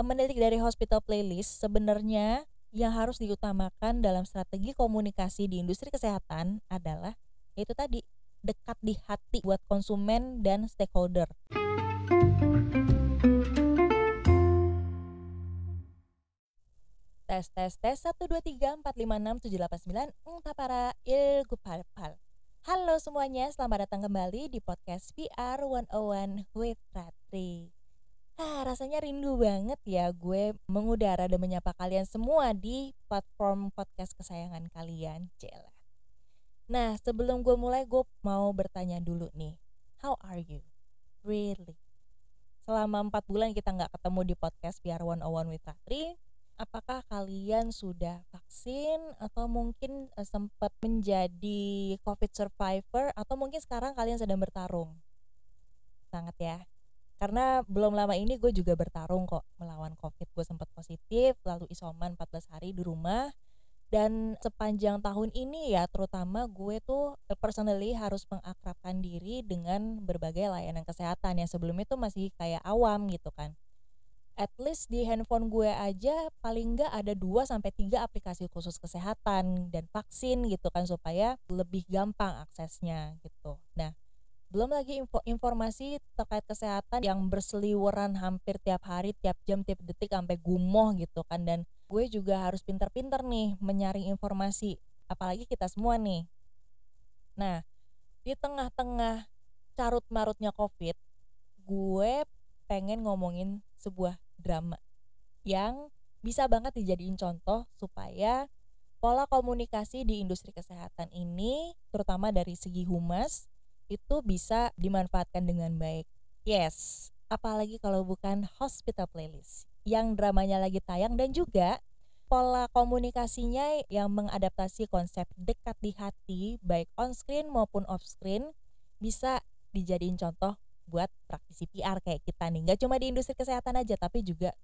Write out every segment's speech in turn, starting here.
Eh, Menilik dari hospital playlist, sebenarnya yang harus diutamakan dalam strategi komunikasi di industri kesehatan adalah yaitu tadi dekat di hati buat konsumen dan stakeholder. Tes tes tes 1 2 3 4 5 6 7 8 9 Entah para ilgu pal Halo semuanya, selamat datang kembali di podcast VR 101 with Ratri. Ah, rasanya rindu banget ya gue mengudara dan menyapa kalian semua di platform podcast kesayangan kalian, Cela. Nah, sebelum gue mulai, gue mau bertanya dulu nih, how are you? Really? Selama 4 bulan kita nggak ketemu di podcast VR 101 with Ratri, apakah kalian sudah vaksin atau mungkin uh, sempat menjadi COVID survivor atau mungkin sekarang kalian sedang bertarung? Sangat ya. Karena belum lama ini gue juga bertarung kok melawan COVID. Gue sempat positif, lalu isoman 14 hari di rumah. Dan sepanjang tahun ini ya terutama gue tuh personally harus mengakrabkan diri dengan berbagai layanan kesehatan yang sebelumnya tuh masih kayak awam gitu kan at least di handphone gue aja paling nggak ada 2 sampai tiga aplikasi khusus kesehatan dan vaksin gitu kan supaya lebih gampang aksesnya gitu. Nah, belum lagi info informasi terkait kesehatan yang berseliweran hampir tiap hari, tiap jam, tiap detik sampai gumoh gitu kan dan gue juga harus pinter-pinter nih menyaring informasi apalagi kita semua nih. Nah, di tengah-tengah carut marutnya Covid, gue pengen ngomongin sebuah drama yang bisa banget dijadiin contoh supaya pola komunikasi di industri kesehatan ini terutama dari segi humas itu bisa dimanfaatkan dengan baik. Yes, apalagi kalau bukan hospital playlist yang dramanya lagi tayang dan juga pola komunikasinya yang mengadaptasi konsep dekat di hati baik on screen maupun off screen bisa dijadiin contoh buat praktisi PR kayak kita nih. Gak cuma di industri kesehatan aja tapi juga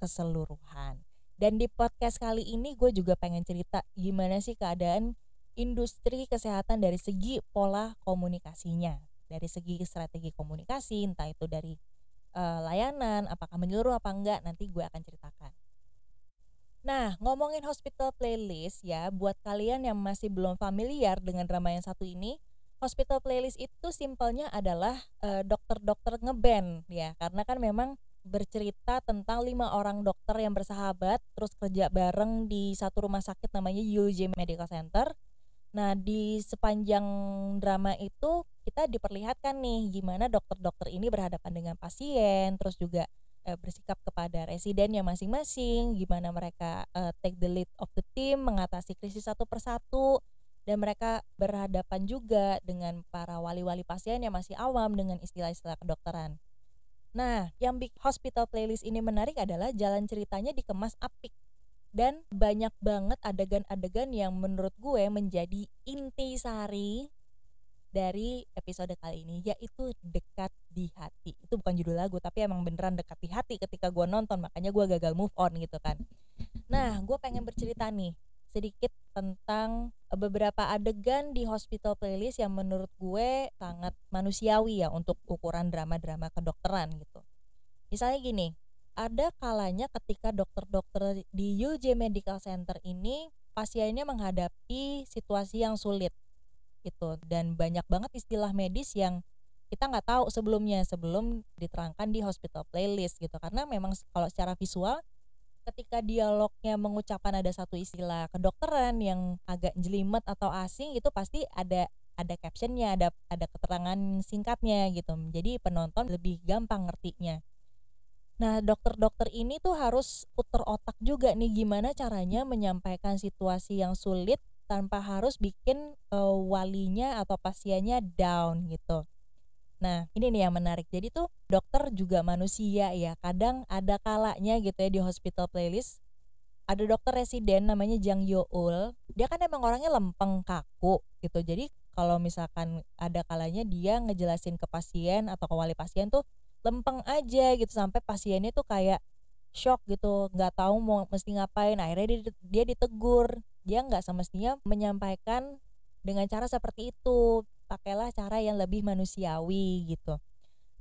keseluruhan. Dan di podcast kali ini gue juga pengen cerita gimana sih keadaan industri kesehatan dari segi pola komunikasinya. Dari segi strategi komunikasi, entah itu dari uh, layanan, apakah menyeluruh apa enggak, nanti gue akan ceritakan. Nah, ngomongin hospital playlist ya, buat kalian yang masih belum familiar dengan drama yang satu ini, hospital playlist itu simpelnya adalah uh, dokter-dokter ngeband ya karena kan memang bercerita tentang lima orang dokter yang bersahabat terus kerja bareng di satu rumah sakit namanya UJ Medical Center. Nah di sepanjang drama itu kita diperlihatkan nih gimana dokter-dokter ini berhadapan dengan pasien, terus juga uh, bersikap kepada residennya masing-masing, gimana mereka uh, take the lead of the team, mengatasi krisis satu persatu, dan mereka berhadapan juga dengan para wali-wali pasien yang masih awam dengan istilah-istilah kedokteran. Nah, yang big hospital playlist ini menarik adalah jalan ceritanya dikemas apik dan banyak banget adegan-adegan yang menurut gue menjadi inti sari dari episode kali ini yaitu dekat di hati itu bukan judul lagu tapi emang beneran dekat di hati ketika gue nonton makanya gue gagal move on gitu kan nah gue pengen bercerita nih sedikit tentang eh, beberapa adegan di hospital playlist yang menurut gue sangat manusiawi ya untuk ukuran drama-drama kedokteran gitu. Misalnya gini, ada kalanya ketika dokter-dokter di UJ Medical Center ini pasiennya menghadapi situasi yang sulit gitu. Dan banyak banget istilah medis yang kita nggak tahu sebelumnya sebelum diterangkan di hospital playlist gitu. Karena memang kalau secara visual ketika dialognya mengucapkan ada satu istilah kedokteran yang agak jelimet atau asing itu pasti ada ada captionnya ada ada keterangan singkatnya gitu. Jadi penonton lebih gampang ngertinya nah dokter-dokter ini tuh harus puter otak juga nih gimana caranya menyampaikan situasi yang sulit tanpa harus bikin uh, walinya atau pasiennya down gitu Nah, ini nih yang menarik. Jadi tuh dokter juga manusia ya. Kadang ada kalanya gitu ya di hospital playlist. Ada dokter residen namanya Jang Youl. Dia kan emang orangnya lempeng kaku gitu. Jadi kalau misalkan ada kalanya dia ngejelasin ke pasien atau ke wali pasien tuh lempeng aja gitu sampai pasiennya tuh kayak shock gitu nggak tahu mau mesti ngapain. Akhirnya dia, dia ditegur. Dia nggak semestinya menyampaikan dengan cara seperti itu. Pakailah cara yang lebih manusiawi gitu.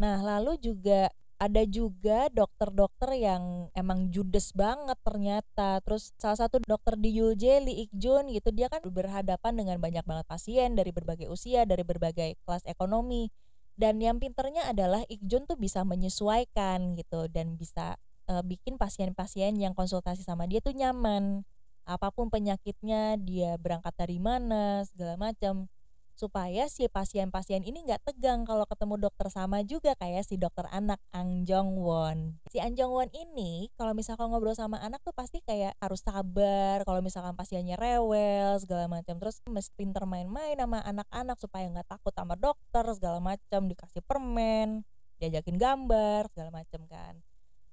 Nah, lalu juga ada juga dokter-dokter yang emang judes banget ternyata. Terus salah satu dokter di UJ Lee Ik Jun gitu dia kan berhadapan dengan banyak banget pasien dari berbagai usia dari berbagai kelas ekonomi dan yang pinternya adalah Ik Jun tuh bisa menyesuaikan gitu dan bisa uh, bikin pasien-pasien yang konsultasi sama dia tuh nyaman. Apa pun penyakitnya dia berangkat dari mana segala macam supaya si pasien-pasien ini nggak tegang kalau ketemu dokter sama juga kayak si dokter anak Ang Jong Won. Si Ang Jong Won ini kalau misalkan ngobrol sama anak tuh pasti kayak harus sabar kalau misalkan pasiennya rewel segala macam terus mesti pinter main-main sama anak-anak supaya nggak takut sama dokter segala macam dikasih permen diajakin gambar segala macam kan.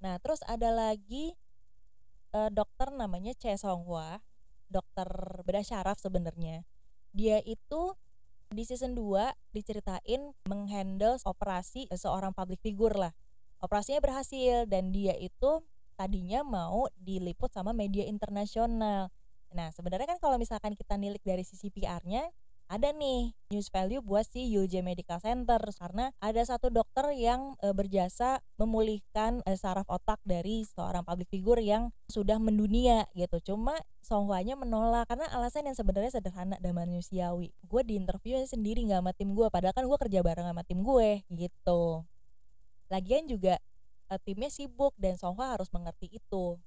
Nah terus ada lagi uh, dokter namanya Che Song Hwa dokter bedah syaraf sebenarnya dia itu di season 2 diceritain menghandle operasi seorang public figure lah. Operasinya berhasil dan dia itu tadinya mau diliput sama media internasional. Nah, sebenarnya kan kalau misalkan kita nilik dari sisi PR-nya, ada nih news value buat si UJ Medical Center karena ada satu dokter yang e, berjasa memulihkan e, saraf otak dari seorang public figure yang sudah mendunia gitu. Cuma Song Hwa-nya menolak karena alasan yang sebenarnya sederhana dan manusiawi. Gue di interview sendiri nggak sama tim gue, padahal kan gue kerja bareng sama tim gue gitu. Lagian juga e, timnya sibuk dan Song harus mengerti itu.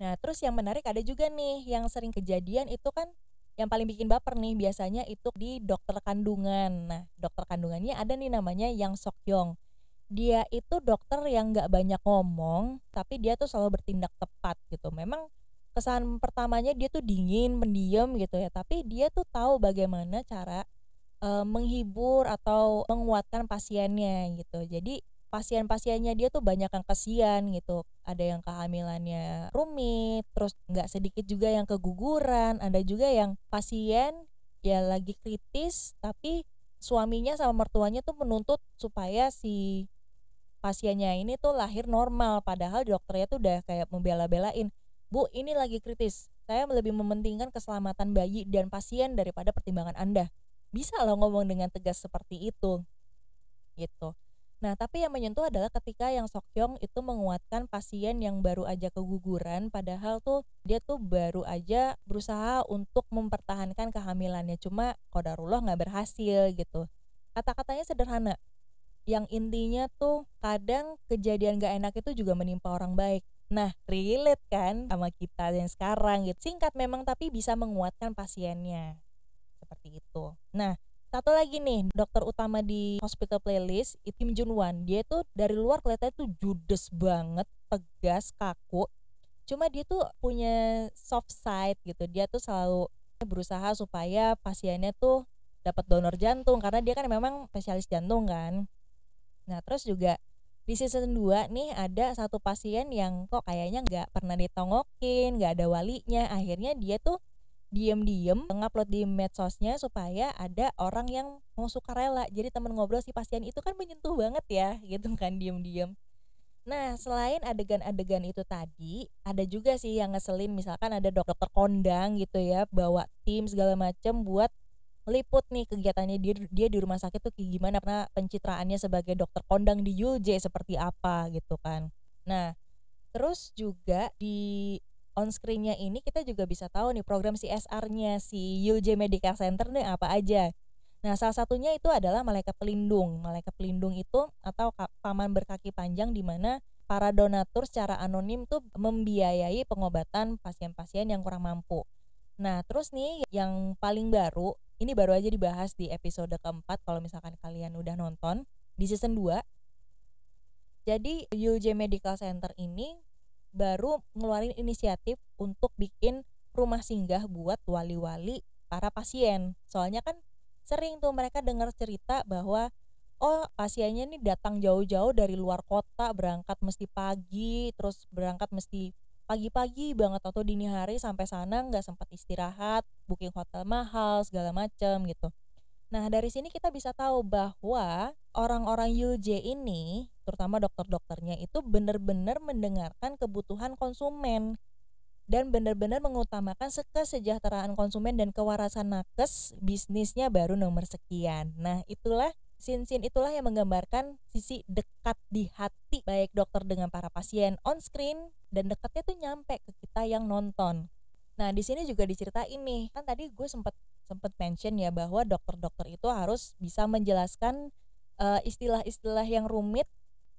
Nah, terus yang menarik ada juga nih yang sering kejadian itu kan yang paling bikin baper nih biasanya itu di dokter kandungan. Nah, dokter kandungannya ada nih namanya Yang Sok Yong. Dia itu dokter yang nggak banyak ngomong, tapi dia tuh selalu bertindak tepat gitu. Memang kesan pertamanya dia tuh dingin, pendiam gitu ya, tapi dia tuh tahu bagaimana cara uh, menghibur atau menguatkan pasiennya gitu. Jadi pasien-pasiennya dia tuh banyak yang kasihan gitu. Ada yang kehamilannya rumit terus nggak sedikit juga yang keguguran ada juga yang pasien ya lagi kritis tapi suaminya sama mertuanya tuh menuntut supaya si pasiennya ini tuh lahir normal. Padahal dokternya tuh udah kayak membela-belain bu ini lagi kritis. Saya lebih mementingkan keselamatan bayi dan pasien daripada pertimbangan anda. Bisa loh ngomong dengan tegas seperti itu gitu Nah, tapi yang menyentuh adalah ketika yang Sokyong itu menguatkan pasien yang baru aja keguguran padahal tuh dia tuh baru aja berusaha untuk mempertahankan kehamilannya cuma kodarullah nggak berhasil gitu. Kata-katanya sederhana. Yang intinya tuh kadang kejadian gak enak itu juga menimpa orang baik. Nah, relate kan sama kita yang sekarang gitu. Singkat memang tapi bisa menguatkan pasiennya. Seperti itu. Nah, satu lagi nih dokter utama di hospital playlist Kim Jun Wan dia tuh dari luar kelihatannya tuh judes banget tegas kaku. Cuma dia tuh punya soft side gitu. Dia tuh selalu berusaha supaya pasiennya tuh dapat donor jantung karena dia kan memang spesialis jantung kan. Nah terus juga di season 2 nih ada satu pasien yang kok kayaknya nggak pernah ditongokin nggak ada walinya. Akhirnya dia tuh diem-diem ngupload di medsosnya supaya ada orang yang mau suka rela. Jadi temen ngobrol si pasien itu kan menyentuh banget ya gitu kan diem-diem. Nah, selain adegan-adegan itu tadi, ada juga sih yang ngeselin. Misalkan ada dokter kondang gitu ya, bawa tim segala macem buat meliput nih kegiatannya. Dia dia di rumah sakit tuh kayak gimana karena pencitraannya sebagai dokter kondang di UJ seperti apa gitu kan. Nah, terus juga di on screennya ini kita juga bisa tahu nih program CSR-nya si UJ Medical Center nih apa aja. Nah, salah satunya itu adalah malaikat pelindung. Malaikat pelindung itu atau paman berkaki panjang di mana para donatur secara anonim tuh membiayai pengobatan pasien-pasien yang kurang mampu. Nah, terus nih yang paling baru, ini baru aja dibahas di episode keempat kalau misalkan kalian udah nonton di season 2. Jadi UJ Medical Center ini baru ngeluarin inisiatif untuk bikin rumah singgah buat wali-wali para pasien. Soalnya kan sering tuh mereka dengar cerita bahwa oh pasiennya ini datang jauh-jauh dari luar kota, berangkat mesti pagi, terus berangkat mesti pagi-pagi banget atau dini hari sampai sana nggak sempat istirahat, booking hotel mahal segala macem gitu. Nah, dari sini kita bisa tahu bahwa orang-orang UJ ini, terutama dokter-dokternya itu benar-benar mendengarkan kebutuhan konsumen dan benar-benar mengutamakan kesejahteraan konsumen dan kewarasan nakes bisnisnya baru nomor sekian. Nah, itulah Scene-scene itulah yang menggambarkan sisi dekat di hati baik dokter dengan para pasien on screen dan dekatnya tuh nyampe ke kita yang nonton. Nah, di sini juga diceritain nih, kan tadi gue sempet sempet mention ya bahwa dokter-dokter itu harus bisa menjelaskan uh, istilah-istilah yang rumit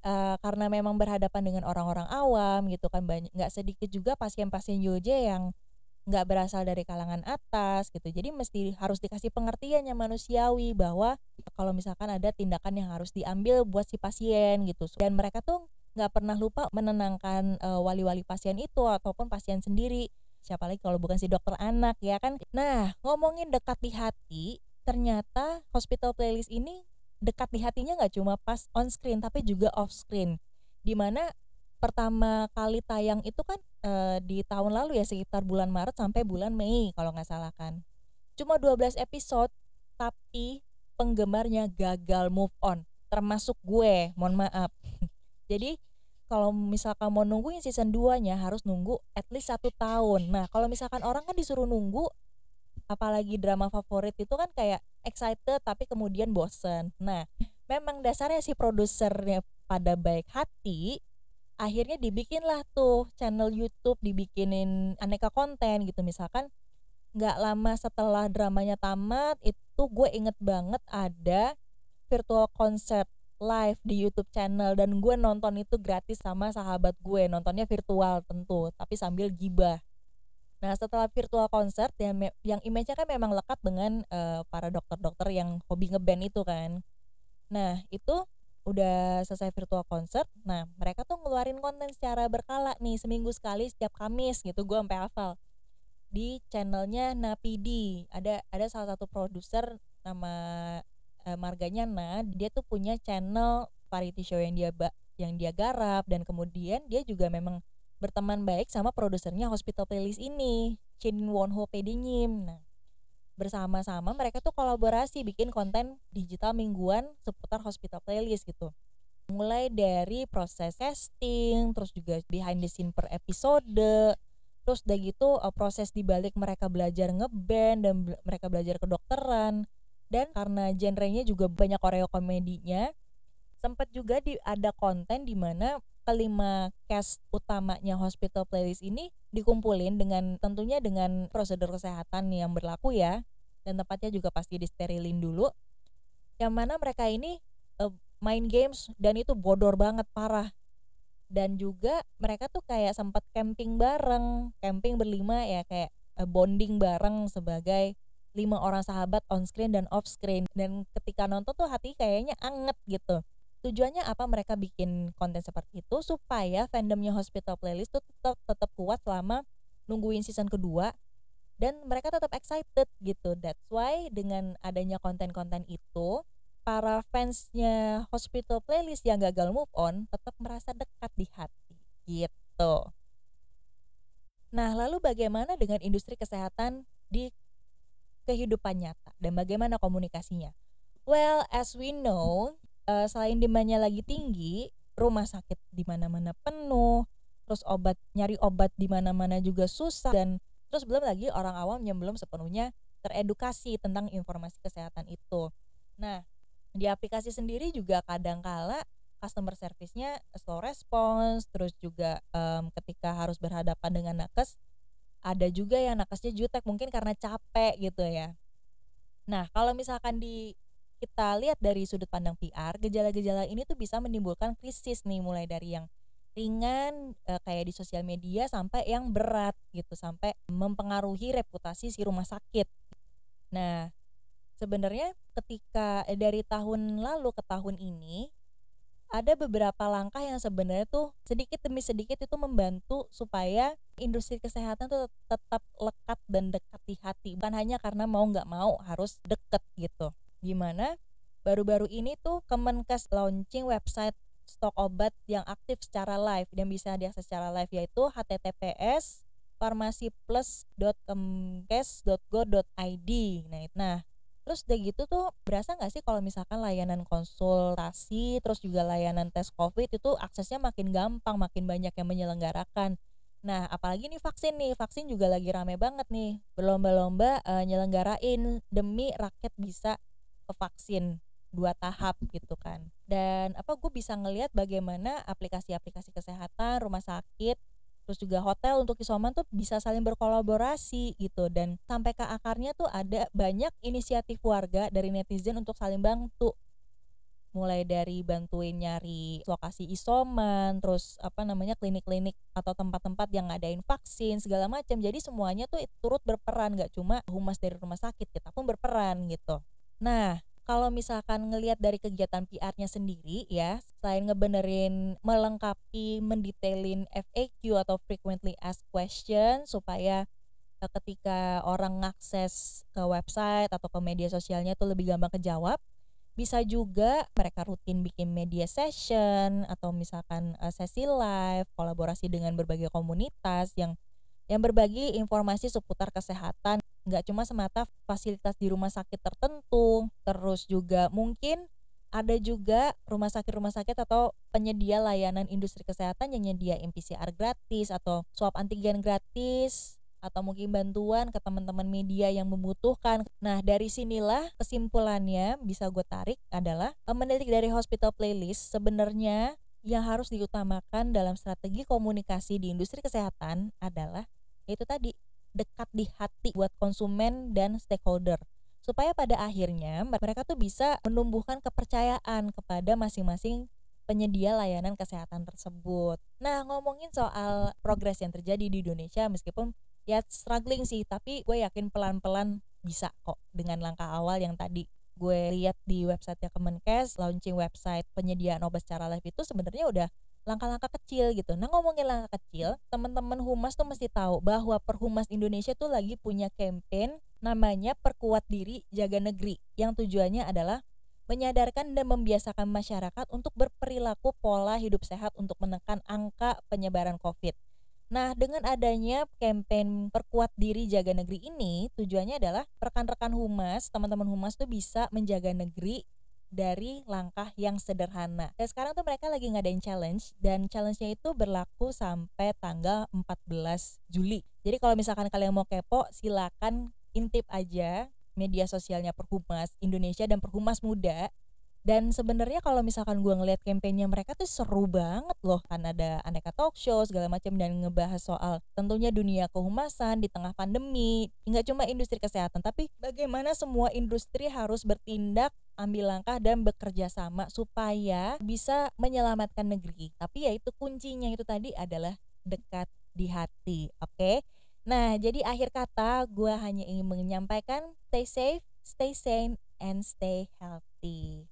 uh, karena memang berhadapan dengan orang-orang awam gitu kan. Banyak nggak sedikit juga pasien-pasien JOJ yang nggak berasal dari kalangan atas gitu. Jadi mesti harus dikasih pengertian yang manusiawi bahwa kalau misalkan ada tindakan yang harus diambil buat si pasien gitu. Dan mereka tuh nggak pernah lupa menenangkan uh, wali-wali pasien itu ataupun pasien sendiri siapa lagi kalau bukan si dokter anak ya kan nah ngomongin dekat di hati ternyata hospital playlist ini dekat di hatinya nggak cuma pas on screen tapi juga off screen di mana pertama kali tayang itu kan e, di tahun lalu ya sekitar bulan Maret sampai bulan Mei kalau nggak salah kan. Cuma 12 episode tapi penggemarnya gagal move on termasuk gue, mohon maaf. Jadi kalau misalkan mau nungguin season 2 nya harus nunggu at least satu tahun. Nah kalau misalkan orang kan disuruh nunggu apalagi drama favorit itu kan kayak excited tapi kemudian bosen. Nah memang dasarnya si produsernya pada baik hati akhirnya dibikinlah tuh channel YouTube dibikinin aneka konten gitu misalkan nggak lama setelah dramanya tamat itu gue inget banget ada virtual concert live di YouTube channel dan gue nonton itu gratis sama sahabat gue. Nontonnya virtual tentu tapi sambil gibah. Nah setelah virtual concert yang yang image-nya kan memang lekat dengan uh, para dokter-dokter yang hobi ngeband itu kan. Nah itu udah selesai virtual concert. Nah mereka tuh ngeluarin konten secara berkala nih seminggu sekali setiap Kamis gitu gue sampai hafal. Di channelnya Napidi. Ada ada salah satu produser nama eh, marganya Na dia tuh punya channel variety show yang dia yang dia garap dan kemudian dia juga memang berteman baik sama produsernya Hospital Playlist ini Shin Won Ho Pedinyim nah bersama-sama mereka tuh kolaborasi bikin konten digital mingguan seputar hospital playlist gitu. Mulai dari proses casting terus juga behind the scene per episode terus udah gitu uh, proses dibalik mereka belajar ngeband dan mereka belajar kedokteran dan karena genrenya juga banyak koreo komedinya sempat juga di ada konten di mana kelima cast utamanya hospital playlist ini dikumpulin dengan tentunya dengan prosedur kesehatan yang berlaku ya. Dan tempatnya juga pasti disterilin dulu. Yang mana mereka ini uh, main games dan itu bodor banget parah. Dan juga mereka tuh kayak sempat camping bareng. Camping berlima ya kayak uh, bonding bareng sebagai lima orang sahabat on screen dan off screen. Dan ketika nonton tuh hati kayaknya anget gitu. Tujuannya apa mereka bikin konten seperti itu? Supaya fandomnya Hospital Playlist tuh tetap tetap kuat selama nungguin season kedua. Dan mereka tetap excited gitu. That's why dengan adanya konten-konten itu para fansnya Hospital Playlist yang gagal move on tetap merasa dekat di hati gitu. Nah lalu bagaimana dengan industri kesehatan di kehidupan nyata dan bagaimana komunikasinya well as we know uh, selain demandnya lagi tinggi rumah sakit di mana-mana penuh terus obat nyari obat di mana-mana juga susah dan Terus belum lagi orang awam yang belum sepenuhnya teredukasi tentang informasi kesehatan itu. Nah, di aplikasi sendiri juga kadang-kala customer service-nya slow response, terus juga um, ketika harus berhadapan dengan nakes, ada juga yang nakesnya jutek mungkin karena capek gitu ya. Nah, kalau misalkan di kita lihat dari sudut pandang PR, gejala-gejala ini tuh bisa menimbulkan krisis nih mulai dari yang ringan e, kayak di sosial media sampai yang berat gitu sampai mempengaruhi reputasi si rumah sakit. Nah, sebenarnya ketika eh, dari tahun lalu ke tahun ini ada beberapa langkah yang sebenarnya tuh sedikit demi sedikit itu membantu supaya industri kesehatan tuh tetap lekat dan dekat di hati. Bukan hanya karena mau nggak mau harus deket gitu. Gimana? Baru-baru ini tuh Kemenkes launching website stok obat yang aktif secara live dan bisa diakses secara live yaitu https farmasiplus.kemkes.go.id nah nah terus udah gitu tuh berasa nggak sih kalau misalkan layanan konsultasi terus juga layanan tes covid itu aksesnya makin gampang makin banyak yang menyelenggarakan? Nah apalagi nih vaksin nih vaksin juga lagi rame banget nih. Berlomba-lomba uh, nyelenggarain demi rakyat bisa ke vaksin dua tahap gitu kan. Dan apa gue bisa ngelihat bagaimana aplikasi-aplikasi kesehatan rumah sakit terus juga hotel untuk isoman tuh bisa saling berkolaborasi gitu dan sampai ke akarnya tuh ada banyak inisiatif warga dari netizen untuk saling bantu mulai dari bantuin nyari lokasi isoman, terus apa namanya klinik-klinik atau tempat-tempat yang ngadain vaksin segala macam. Jadi semuanya tuh turut berperan, gak cuma humas dari rumah sakit, kita pun berperan gitu. Nah, kalau misalkan ngelihat dari kegiatan PR-nya sendiri ya, selain ngebenerin melengkapi mendetailin FAQ atau frequently asked question supaya eh, ketika orang ngakses ke website atau ke media sosialnya tuh lebih gampang kejawab bisa juga mereka rutin bikin media session atau misalkan uh, sesi live, kolaborasi dengan berbagai komunitas yang yang berbagi informasi seputar kesehatan nggak cuma semata fasilitas di rumah sakit tertentu terus juga mungkin ada juga rumah sakit-rumah sakit atau penyedia layanan industri kesehatan yang nyediain PCR gratis atau swab antigen gratis atau mungkin bantuan ke teman-teman media yang membutuhkan. Nah, dari sinilah kesimpulannya bisa gue tarik adalah eh, menilik dari hospital playlist sebenarnya yang harus diutamakan dalam strategi komunikasi di industri kesehatan adalah yaitu tadi dekat di hati buat konsumen dan stakeholder supaya pada akhirnya mereka tuh bisa menumbuhkan kepercayaan kepada masing-masing penyedia layanan kesehatan tersebut. Nah, ngomongin soal progres yang terjadi di Indonesia meskipun ya struggling sih tapi gue yakin pelan-pelan bisa kok dengan langkah awal yang tadi gue lihat di website Kemenkes launching website penyediaan obat secara live itu sebenarnya udah langkah-langkah kecil gitu. Nah ngomongin langkah kecil, teman-teman humas tuh mesti tahu bahwa Perhumas Indonesia tuh lagi punya campaign namanya Perkuat Diri Jaga Negeri yang tujuannya adalah menyadarkan dan membiasakan masyarakat untuk berperilaku pola hidup sehat untuk menekan angka penyebaran COVID. Nah, dengan adanya campaign perkuat diri jaga negeri ini, tujuannya adalah rekan-rekan humas, teman-teman humas tuh bisa menjaga negeri dari langkah yang sederhana. Dan sekarang tuh mereka lagi ngadain challenge dan challenge-nya itu berlaku sampai tanggal 14 Juli. Jadi kalau misalkan kalian mau kepo, silakan intip aja media sosialnya Perhumas Indonesia dan Perhumas Muda dan sebenarnya kalau misalkan gue ngeliat kampanye mereka tuh seru banget loh kan ada aneka talk show segala macam dan ngebahas soal tentunya dunia kehumasan di tengah pandemi nggak cuma industri kesehatan tapi bagaimana semua industri harus bertindak ambil langkah dan bekerja sama supaya bisa menyelamatkan negeri tapi ya itu kuncinya itu tadi adalah dekat di hati oke okay? nah jadi akhir kata gue hanya ingin menyampaikan stay safe stay sane and stay healthy